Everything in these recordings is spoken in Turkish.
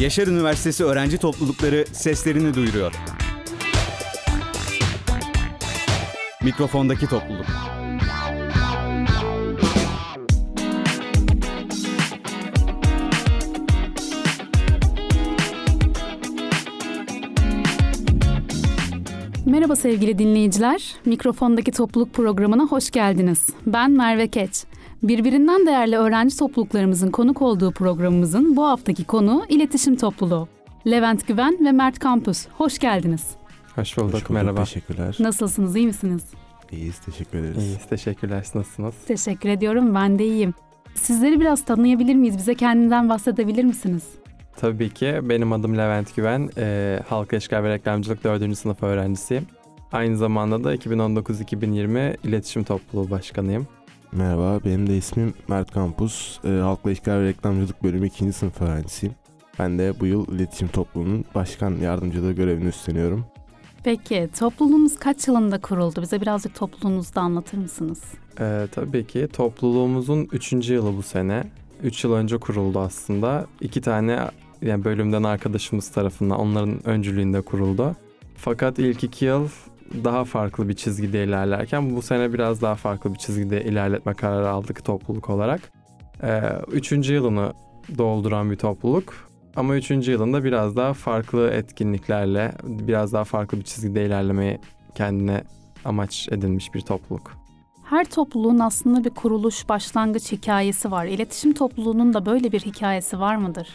Yaşar Üniversitesi öğrenci toplulukları seslerini duyuruyor. Mikrofondaki topluluk. Merhaba sevgili dinleyiciler. Mikrofondaki topluluk programına hoş geldiniz. Ben Merve Keç. Birbirinden değerli öğrenci topluluklarımızın konuk olduğu programımızın bu haftaki konu iletişim topluluğu. Levent Güven ve Mert Kampüs. Hoş geldiniz. Hoş bulduk, Hoş bulduk, merhaba. Teşekkürler. Nasılsınız, iyi misiniz? İyiyiz, teşekkür ederiz. İyiyiz, teşekkürler. Siz Nasılsınız? Teşekkür ediyorum, ben de iyiyim. Sizleri biraz tanıyabilir miyiz? Bize kendinden bahsedebilir misiniz? Tabii ki benim adım Levent Güven. Ee, Halk İlişkiler ve Reklamcılık 4. sınıf öğrencisiyim. Aynı zamanda da 2019-2020 İletişim Topluluğu Başkanıyım. Merhaba, benim de ismim Mert Kampus. Ee, Halkla İlişkiler ve Reklamcılık bölümü 2. sınıf öğrencisiyim. Ben de bu yıl iletişim topluluğunun başkan yardımcılığı görevini üstleniyorum. Peki, topluluğunuz kaç yılında kuruldu? Bize birazcık topluluğunuzu da anlatır mısınız? Ee, tabii ki topluluğumuzun 3. yılı bu sene. 3 yıl önce kuruldu aslında. İki tane yani bölümden arkadaşımız tarafından onların öncülüğünde kuruldu. Fakat ilk iki yıl daha farklı bir çizgide ilerlerken bu sene biraz daha farklı bir çizgide ilerletme kararı aldık topluluk olarak. Ee, üçüncü yılını dolduran bir topluluk. Ama üçüncü yılında biraz daha farklı etkinliklerle, biraz daha farklı bir çizgide ilerlemeyi kendine amaç edinmiş bir topluluk. Her topluluğun aslında bir kuruluş, başlangıç hikayesi var. İletişim topluluğunun da böyle bir hikayesi var mıdır?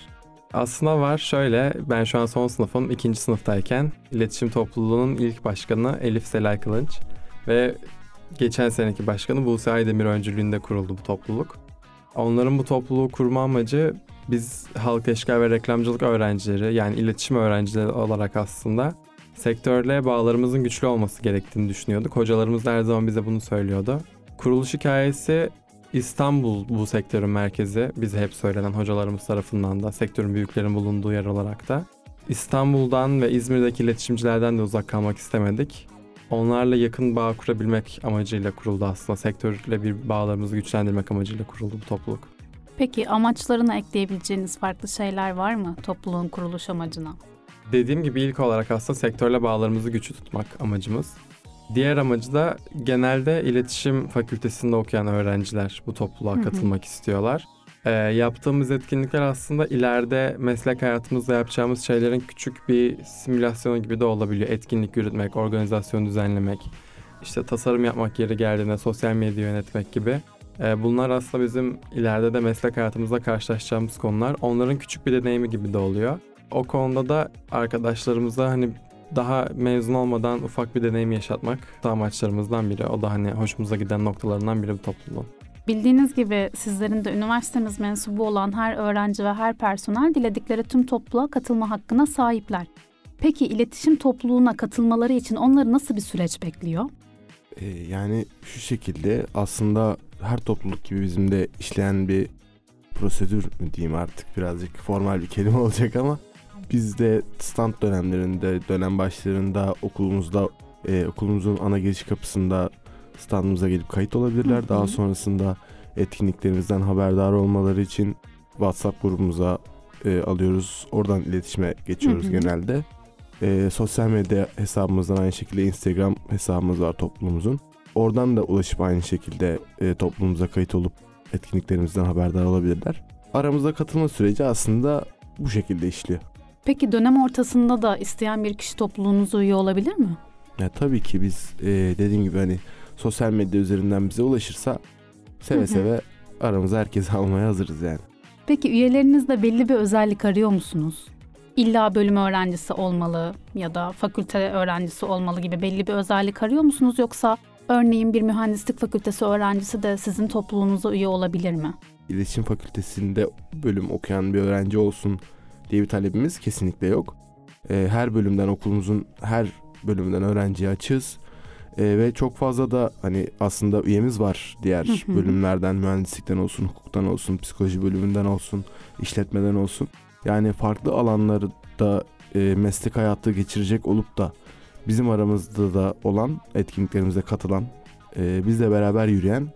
Aslında var şöyle, ben şu an son sınıfım, ikinci sınıftayken iletişim topluluğunun ilk başkanı Elif Selay Kılınç ve geçen seneki başkanı Buse Aydemir öncülüğünde kuruldu bu topluluk. Onların bu topluluğu kurma amacı biz halk ilişkiler ve reklamcılık öğrencileri yani iletişim öğrencileri olarak aslında sektörle bağlarımızın güçlü olması gerektiğini düşünüyorduk. Hocalarımız da her zaman bize bunu söylüyordu. Kuruluş hikayesi İstanbul bu sektörün merkezi. Bize hep söylenen hocalarımız tarafından da sektörün büyüklerin bulunduğu yer olarak da. İstanbul'dan ve İzmir'deki iletişimcilerden de uzak kalmak istemedik. Onlarla yakın bağ kurabilmek amacıyla kuruldu aslında. Sektörle bir bağlarımızı güçlendirmek amacıyla kuruldu bu topluluk. Peki amaçlarına ekleyebileceğiniz farklı şeyler var mı topluluğun kuruluş amacına? Dediğim gibi ilk olarak aslında sektörle bağlarımızı güçlü tutmak amacımız. Diğer amacı da genelde iletişim fakültesinde okuyan öğrenciler bu topluluğa Hı hı. katılmak istiyorlar. Ee, yaptığımız etkinlikler aslında ileride meslek hayatımızda yapacağımız şeylerin küçük bir simülasyonu gibi de olabiliyor. Etkinlik yürütmek, organizasyon düzenlemek, işte tasarım yapmak yeri geldiğinde sosyal medya yönetmek gibi. Ee, bunlar aslında bizim ileride de meslek hayatımızda karşılaşacağımız konular. Onların küçük bir deneyimi gibi de oluyor. O konuda da arkadaşlarımıza hani daha mezun olmadan ufak bir deneyim yaşatmak da amaçlarımızdan biri. O da hani hoşumuza giden noktalarından biri bu topluluğun. Bildiğiniz gibi sizlerin de üniversitemiz mensubu olan her öğrenci ve her personel diledikleri tüm topluluğa katılma hakkına sahipler. Peki iletişim topluluğuna katılmaları için onları nasıl bir süreç bekliyor? Ee, yani şu şekilde aslında her topluluk gibi bizim de işleyen bir prosedür mü diyeyim artık birazcık formal bir kelime olacak ama biz de stand dönemlerinde, dönem başlarında okulumuzda, e, okulumuzun ana giriş kapısında standımıza gelip kayıt olabilirler. Hı hı. Daha sonrasında etkinliklerimizden haberdar olmaları için WhatsApp grubumuza e, alıyoruz. Oradan iletişime geçiyoruz Hı hı. genelde. E, sosyal medya hesabımızdan aynı şekilde Instagram hesabımız var toplumumuzun. Oradan da ulaşıp aynı şekilde e, toplumumuza kayıt olup etkinliklerimizden haberdar olabilirler. Aramızda katılma süreci aslında bu şekilde işliyor. Peki dönem ortasında da isteyen bir kişi topluluğunuza üye olabilir mi? Ya tabii ki biz e, dediğim gibi hani sosyal medya üzerinden bize ulaşırsa seve Hı hı. seve aramıza herkesi almaya hazırız yani. Peki üyelerinizde belli bir özellik arıyor musunuz? İlla bölüm öğrencisi olmalı ya da fakülte öğrencisi olmalı gibi belli bir özellik arıyor musunuz yoksa örneğin bir mühendislik fakültesi öğrencisi de sizin topluluğunuza üye olabilir mi? İletişim fakültesinde bölüm okuyan bir öğrenci olsun diye bir talebimiz kesinlikle yok. E, her bölümden okulumuzun her bölümünden öğrenciye açığız. E, ve çok fazla da hani aslında üyemiz var diğer bölümlerden mühendislikten olsun, hukuktan olsun, psikoloji bölümünden olsun, işletmeden olsun. Yani farklı alanlarda e, meslek hayatı geçirecek olup da bizim aramızda da olan etkinliklerimize katılan, e, bizle beraber yürüyen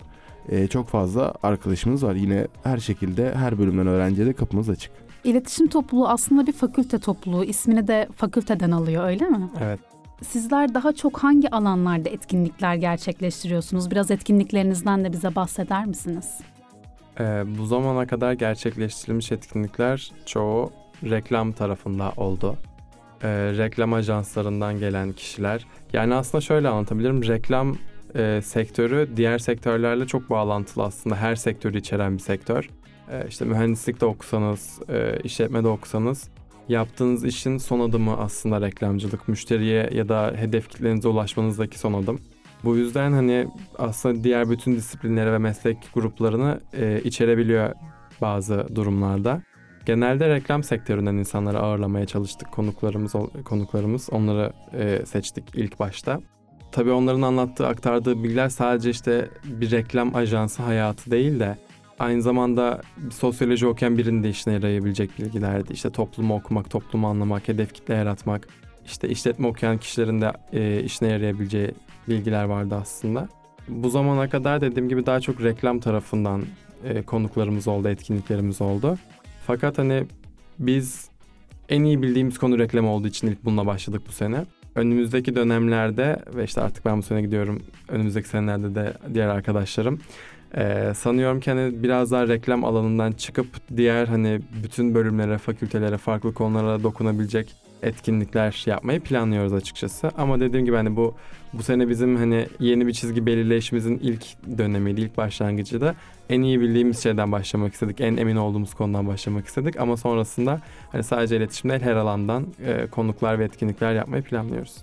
e, çok fazla arkadaşımız var. Yine her şekilde her bölümden öğrenciye de kapımız açık. İletişim topluluğu aslında bir fakülte topluluğu. İsmini de fakülteden alıyor öyle mi? Evet. Sizler daha çok hangi alanlarda etkinlikler gerçekleştiriyorsunuz? Biraz etkinliklerinizden de bize bahseder misiniz? Ee, bu zamana kadar gerçekleştirilmiş etkinlikler çoğu reklam tarafında oldu. Ee, reklam ajanslarından gelen kişiler. Yani aslında şöyle anlatabilirim. Reklam e, sektörü diğer sektörlerle çok bağlantılı aslında. Her sektörü içeren bir sektör. Ee, işte mühendislikte okusanız, e, işletmede okusanız yaptığınız işin son adımı aslında reklamcılık. Müşteriye ya da hedef kitlenize ulaşmanızdaki son adım. Bu yüzden hani aslında diğer bütün disiplinleri ve meslek gruplarını e, içerebiliyor bazı durumlarda. Genelde reklam sektöründen insanları ağırlamaya çalıştık konuklarımız konuklarımız onları e, seçtik ilk başta. Tabii onların anlattığı aktardığı bilgiler sadece işte bir reklam ajansı hayatı değil de aynı zamanda sosyoloji okuyan birinin de işine yarayabilecek bilgilerdi. İşte toplumu okumak, toplumu anlamak, hedef kitle yaratmak, işte işletme okuyan kişilerin de e, işine yarayabileceği bilgiler vardı aslında. Bu zamana kadar dediğim gibi daha çok reklam tarafından e, konuklarımız oldu, etkinliklerimiz oldu. Fakat hani biz en iyi bildiğimiz konu reklam olduğu için ilk bununla başladık bu sene. Önümüzdeki dönemlerde ve işte artık ben bu sene gidiyorum. Önümüzdeki senelerde de diğer arkadaşlarım. Ee, sanıyorum ki hani biraz daha reklam alanından çıkıp diğer hani bütün bölümlere, fakültelere, farklı konulara dokunabilecek etkinlikler yapmayı planlıyoruz açıkçası. Ama dediğim gibi hani bu bu sene bizim hani yeni bir çizgi belirleyişimizin ilk dönemiydi, ilk başlangıcı da en iyi bildiğimiz şeyden başlamak istedik. En emin olduğumuz konudan başlamak istedik ama sonrasında hani sadece iletişim değil her alandan e, konuklar ve etkinlikler yapmayı planlıyoruz.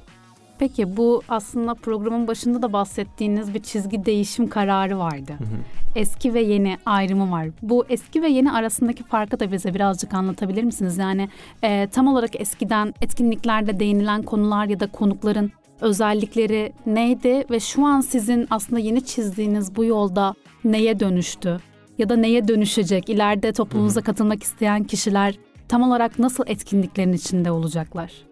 Peki bu aslında programın başında da bahsettiğiniz bir çizgi değişim kararı vardı. Hı hı. Eski ve yeni ayrımı var. Bu eski ve yeni arasındaki farkı da bize birazcık anlatabilir misiniz? Yani e, tam olarak eskiden etkinliklerde değinilen konular ya da konukların özellikleri neydi ve şu an sizin aslında yeni çizdiğiniz bu yolda neye dönüştü? Ya da neye dönüşecek? İleride toplumuza katılmak isteyen kişiler tam olarak nasıl etkinliklerin içinde olacaklar?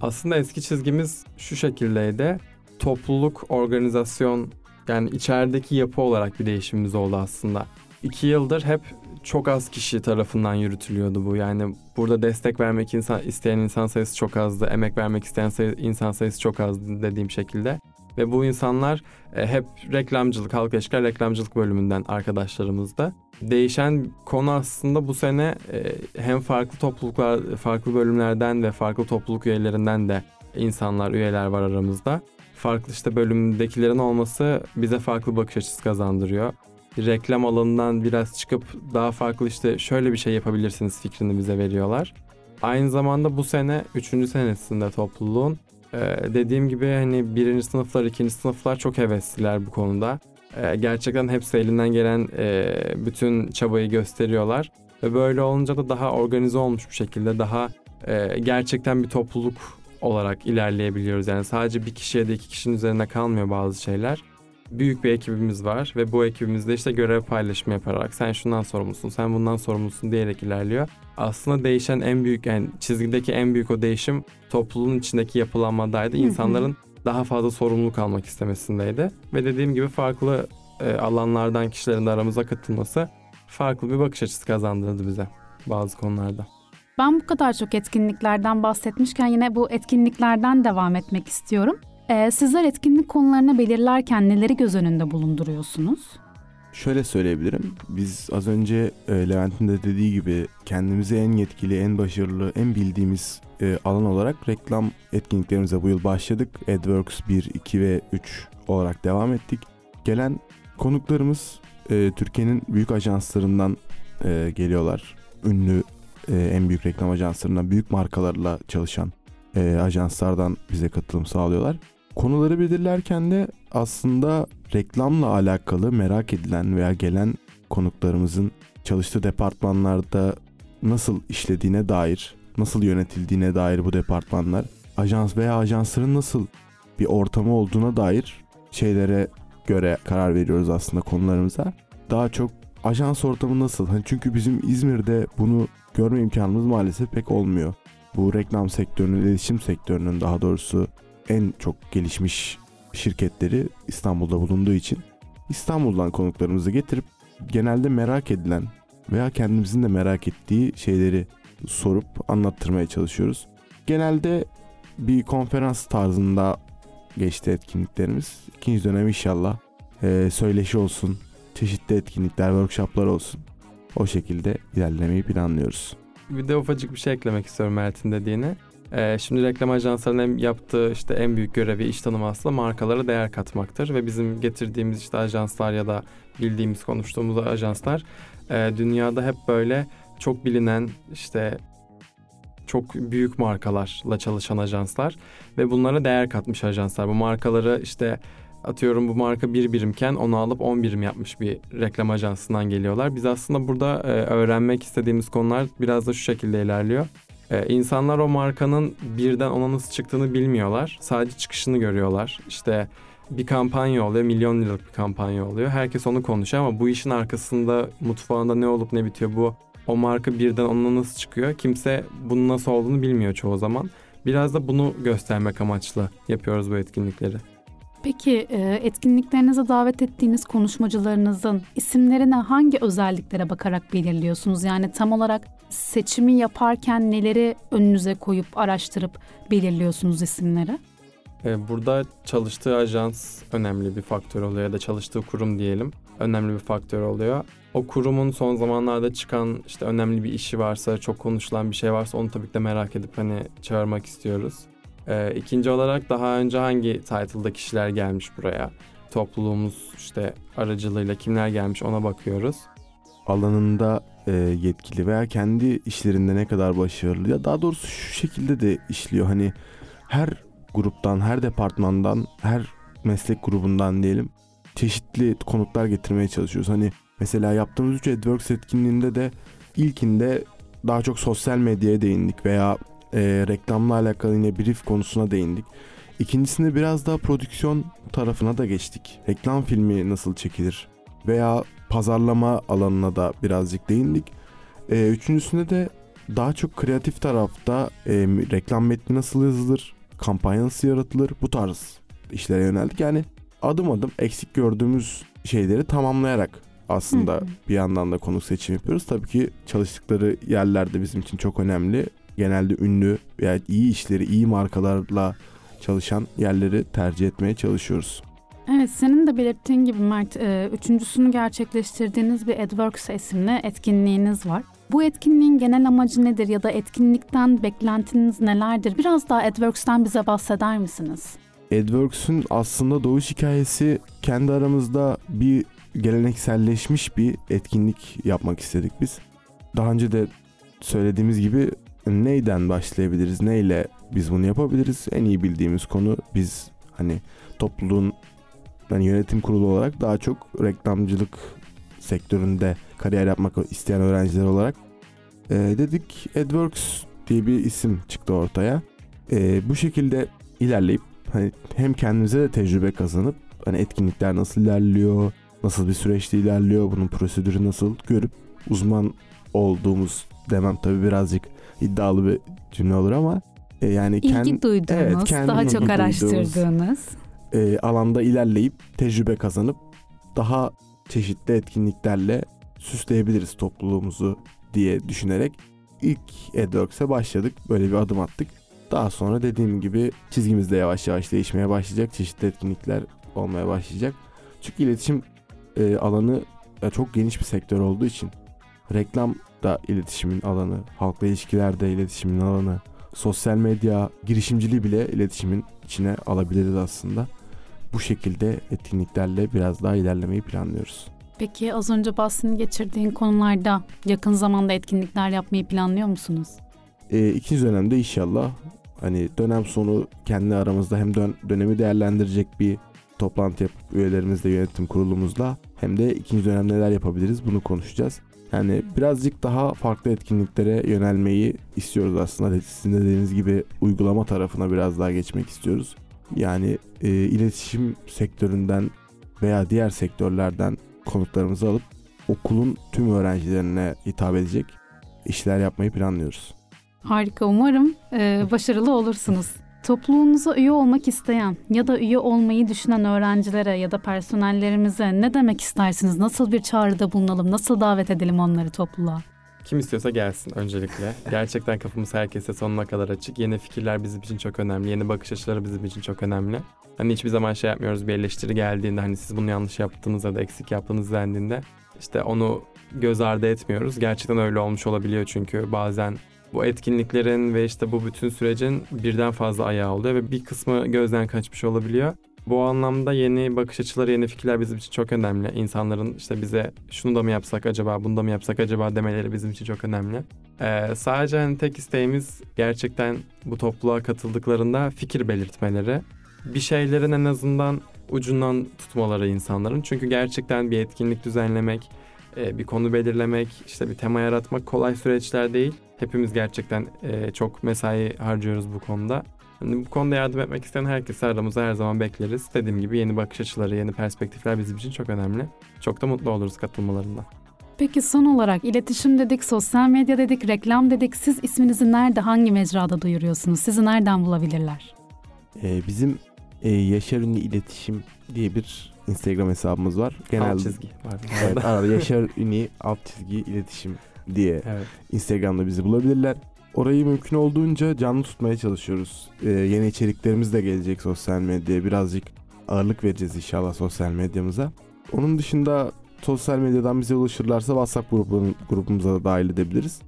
Aslında eski çizgimiz şu şekildeydi. Topluluk, organizasyon yani içerideki yapı olarak bir değişimimiz oldu aslında. İki yıldır hep çok az kişi tarafından yürütülüyordu bu. Yani burada destek vermek insan, isteyen insan sayısı çok azdı. Emek vermek isteyen sayı, insan sayısı çok azdı dediğim şekilde. Ve bu insanlar e, hep reklamcılık, halk ilişkiler reklamcılık bölümünden arkadaşlarımızda. Değişen konu aslında bu sene e, hem farklı topluluklar, farklı bölümlerden ve farklı topluluk üyelerinden de insanlar, üyeler var aramızda. Farklı işte bölümdekilerin olması bize farklı bakış açısı kazandırıyor. Reklam alanından biraz çıkıp daha farklı işte şöyle bir şey yapabilirsiniz fikrini bize veriyorlar. Aynı zamanda bu sene 3. senesinde topluluğun ee, dediğim gibi hani birinci sınıflar, ikinci sınıflar çok hevesliler bu konuda. Ee, gerçekten hepsi elinden gelen e, bütün çabayı gösteriyorlar. Ve böyle olunca da daha organize olmuş bir şekilde daha e, gerçekten bir topluluk olarak ilerleyebiliyoruz. Yani sadece bir kişiye de iki kişinin üzerine kalmıyor bazı şeyler. Büyük bir ekibimiz var ve bu ekibimizde işte görev paylaşımı yaparak sen şundan sorumlusun, sen bundan sorumlusun diyerek ilerliyor aslında değişen en büyük yani çizgideki en büyük o değişim topluluğun içindeki yapılanmadaydı. İnsanların daha fazla sorumluluk almak istemesindeydi. Ve dediğim gibi farklı e, alanlardan kişilerin de aramıza katılması farklı bir bakış açısı kazandırdı bize bazı konularda. Ben bu kadar çok etkinliklerden bahsetmişken yine bu etkinliklerden devam etmek istiyorum. Ee, sizler etkinlik konularını belirlerken neleri göz önünde bulunduruyorsunuz? Şöyle söyleyebilirim. Biz az önce e, Levent'in de dediği gibi kendimizi en yetkili, en başarılı, en bildiğimiz e, alan olarak reklam etkinliklerimize bu yıl başladık. AdWorks 1, 2 ve 3 olarak devam ettik. Gelen konuklarımız e, Türkiye'nin büyük ajanslarından e, geliyorlar. Ünlü e, en büyük reklam ajanslarından, büyük markalarla çalışan e, ajanslardan bize katılım sağlıyorlar. Konuları belirlerken de aslında reklamla alakalı merak edilen veya gelen konuklarımızın çalıştığı departmanlarda nasıl işlediğine dair, nasıl yönetildiğine dair bu departmanlar, ajans veya ajansların nasıl bir ortamı olduğuna dair şeylere göre karar veriyoruz aslında konularımıza. Daha çok ajans ortamı nasıl? Hani çünkü bizim İzmir'de bunu görme imkanımız maalesef pek olmuyor. Bu reklam sektörünün, iletişim sektörünün daha doğrusu en çok gelişmiş şirketleri İstanbul'da bulunduğu için İstanbul'dan konuklarımızı getirip genelde merak edilen veya kendimizin de merak ettiği şeyleri sorup anlattırmaya çalışıyoruz. Genelde bir konferans tarzında geçti etkinliklerimiz. İkinci dönem inşallah e, söyleşi olsun, çeşitli etkinlikler, workshoplar olsun. O şekilde ilerlemeyi planlıyoruz. Bir de ufacık bir şey eklemek istiyorum Mert'in dediğine. Ee, şimdi reklam ajanslarının yaptığı işte en büyük görevi iş tanımı aslında markalara değer katmaktır ve bizim getirdiğimiz işte ajanslar ya da bildiğimiz konuştuğumuz ajanslar e, dünyada hep böyle çok bilinen işte çok büyük markalarla çalışan ajanslar ve bunlara değer katmış ajanslar. Bu markaları işte atıyorum bu marka bir birimken onu alıp on birim yapmış bir reklam ajansından geliyorlar. Biz aslında burada e, öğrenmek istediğimiz konular biraz da şu şekilde ilerliyor. E, insanlar o markanın birden ona nasıl çıktığını bilmiyorlar. Sadece çıkışını görüyorlar. İşte bir kampanya oluyor, milyon liralık bir kampanya oluyor. Herkes onu konuşuyor ama bu işin arkasında, mutfağında ne olup ne bitiyor bu o marka birden ona nasıl çıkıyor? Kimse bunun nasıl olduğunu bilmiyor çoğu zaman. Biraz da bunu göstermek amaçlı yapıyoruz bu etkinlikleri. Peki e, etkinliklerinize davet ettiğiniz konuşmacılarınızın isimlerine hangi özelliklere bakarak belirliyorsunuz? Yani tam olarak seçimi yaparken neleri önünüze koyup araştırıp belirliyorsunuz isimleri? E, burada çalıştığı ajans önemli bir faktör oluyor ya da çalıştığı kurum diyelim önemli bir faktör oluyor. O kurumun son zamanlarda çıkan işte önemli bir işi varsa, çok konuşulan bir şey varsa onu tabii ki de merak edip hani çağırmak istiyoruz. Ee, ikinci olarak daha önce hangi title'da kişiler gelmiş buraya? Topluluğumuz işte aracılığıyla kimler gelmiş ona bakıyoruz. Alanında e, yetkili veya kendi işlerinde ne kadar başarılı ya daha doğrusu şu şekilde de işliyor. Hani her gruptan, her departmandan, her meslek grubundan diyelim çeşitli konuklar getirmeye çalışıyoruz. Hani mesela yaptığımız 3 AdWorks etkinliğinde de ilkinde daha çok sosyal medyaya değindik veya e, reklamla alakalı yine brief konusuna değindik. İkincisinde biraz daha prodüksiyon tarafına da geçtik. Reklam filmi nasıl çekilir veya pazarlama alanına da birazcık değindik. E, üçüncüsünde de daha çok kreatif tarafta e, reklam metni nasıl yazılır, kampanya nasıl yaratılır bu tarz işlere yöneldik. Yani adım adım eksik gördüğümüz şeyleri tamamlayarak aslında bir yandan da konuk seçim yapıyoruz. Tabii ki çalıştıkları yerler de bizim için çok önemli. Genelde ünlü veya iyi işleri, iyi markalarla çalışan yerleri tercih etmeye çalışıyoruz. Evet senin de belirttiğin gibi Mert, e, üçüncüsünü gerçekleştirdiğiniz bir AdWorks isimli etkinliğiniz var. Bu etkinliğin genel amacı nedir ya da etkinlikten beklentiniz nelerdir? Biraz daha AdWorks'tan bize bahseder misiniz? AdWorks'ün aslında doğuş hikayesi kendi aramızda bir gelenekselleşmiş bir etkinlik yapmak istedik biz. Daha önce de söylediğimiz gibi neyden başlayabiliriz, neyle biz bunu yapabiliriz? En iyi bildiğimiz konu biz hani topluluğun yani yönetim kurulu olarak daha çok reklamcılık sektöründe kariyer yapmak isteyen öğrenciler olarak e, dedik AdWorks diye bir isim çıktı ortaya. E, bu şekilde ilerleyip hani hem kendimize de tecrübe kazanıp hani etkinlikler nasıl ilerliyor, nasıl bir süreçte ilerliyor, bunun prosedürü nasıl görüp uzman olduğumuz demem tabii birazcık iddialı bir cümle olur ama e, yani ilgi kend, duyduğunuz, evet, daha çok araştırdığınız e, alanda ilerleyip tecrübe kazanıp daha çeşitli etkinliklerle süsleyebiliriz topluluğumuzu diye düşünerek ilk AdWorks'e başladık. Böyle bir adım attık. Daha sonra dediğim gibi çizgimiz de yavaş yavaş değişmeye başlayacak. Çeşitli etkinlikler olmaya başlayacak. Çünkü iletişim e, alanı e, çok geniş bir sektör olduğu için reklam da iletişimin alanı, halkla ilişkiler de iletişimin alanı, sosyal medya girişimciliği bile iletişimin içine alabiliriz aslında. Bu şekilde etkinliklerle biraz daha ilerlemeyi planlıyoruz. Peki az önce bahsini geçirdiğin konularda yakın zamanda etkinlikler yapmayı planlıyor musunuz? E, ikinci dönemde inşallah hani dönem sonu kendi aramızda hem dön- dönemi değerlendirecek bir toplantı yapıp üyelerimizle yönetim kurulumuzla hem de ikinci dönem neler yapabiliriz bunu konuşacağız. Yani birazcık daha farklı etkinliklere yönelmeyi istiyoruz aslında. Sizin dediğiniz gibi uygulama tarafına biraz daha geçmek istiyoruz. Yani e, iletişim sektöründen veya diğer sektörlerden konuklarımızı alıp okulun tüm öğrencilerine hitap edecek işler yapmayı planlıyoruz. Harika umarım e, başarılı olursunuz. Topluluğunuza üye olmak isteyen ya da üye olmayı düşünen öğrencilere ya da personellerimize ne demek istersiniz? Nasıl bir çağrıda bulunalım? Nasıl davet edelim onları topluluğa? Kim istiyorsa gelsin öncelikle. Gerçekten kapımız herkese sonuna kadar açık. Yeni fikirler bizim için çok önemli. Yeni bakış açıları bizim için çok önemli. Hani hiçbir zaman şey yapmıyoruz bir eleştiri geldiğinde hani siz bunu yanlış yaptınız ya da eksik yaptınız dendiğinde işte onu göz ardı etmiyoruz. Gerçekten öyle olmuş olabiliyor çünkü bazen bu etkinliklerin ve işte bu bütün sürecin birden fazla ayağı oluyor ve bir kısmı gözden kaçmış olabiliyor. Bu anlamda yeni bakış açıları, yeni fikirler bizim için çok önemli. İnsanların işte bize şunu da mı yapsak acaba, bunu da mı yapsak acaba demeleri bizim için çok önemli. Ee, sadece hani tek isteğimiz gerçekten bu topluluğa katıldıklarında fikir belirtmeleri. Bir şeylerin en azından ucundan tutmaları insanların. Çünkü gerçekten bir etkinlik düzenlemek, e, bir konu belirlemek, işte bir tema yaratmak kolay süreçler değil. Hepimiz gerçekten e, çok mesai harcıyoruz bu konuda. Yani bu konuda yardım etmek isteyen herkesi aramıza her zaman bekleriz. Dediğim gibi yeni bakış açıları, yeni perspektifler bizim için çok önemli. Çok da mutlu oluruz katılmalarında. Peki son olarak iletişim dedik, sosyal medya dedik, reklam dedik. Siz isminizi nerede, hangi mecrada duyuruyorsunuz? Sizi nereden bulabilirler? Ee, bizim e, Yaşar Ünlü İletişim diye bir Instagram hesabımız var. Genelde Alt çizgi var. Evet, arada. arada Yaşar Ünlü alt çizgi iletişim diye evet. Instagram'da bizi bulabilirler. Orayı mümkün olduğunca canlı tutmaya çalışıyoruz. Ee, yeni içeriklerimiz de gelecek sosyal medyaya. Birazcık ağırlık vereceğiz inşallah sosyal medyamıza. Onun dışında sosyal medyadan bize ulaşırlarsa WhatsApp grubun, grubumuza da dahil edebiliriz.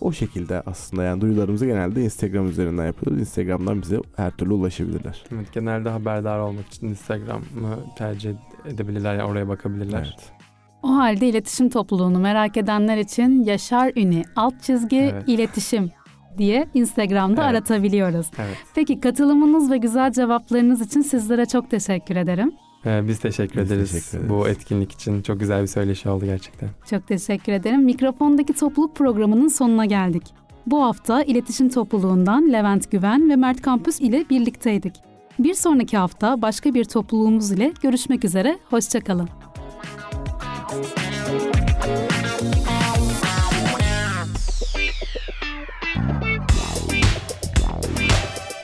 O şekilde aslında yani duyularımızı genelde Instagram üzerinden yapıyoruz. Instagram'dan bize her türlü ulaşabilirler. Evet, genelde haberdar olmak için Instagram'ı tercih edebilirler, yani oraya bakabilirler. Evet. O halde iletişim topluluğunu merak edenler için Yaşar Üni alt çizgi Evet. iletişim diye Instagram'da Evet. aratabiliyoruz. Evet. Peki katılımınız ve güzel cevaplarınız için sizlere çok teşekkür ederim. Ee, biz teşekkür Biz ederiz teşekkür ederiz. bu etkinlik için. Çok güzel bir söyleşi oldu gerçekten. Çok teşekkür ederim. Mikrofondaki topluluk programının sonuna geldik. Bu hafta iletişim topluluğundan Levent Güven ve Mert Kampüs ile birlikteydik. Bir sonraki hafta başka bir topluluğumuz ile görüşmek üzere. Hoşçakalın.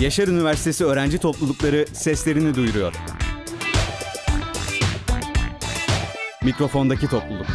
Yaşar Üniversitesi öğrenci toplulukları seslerini duyuruyor. Mikrofondaki topluluk.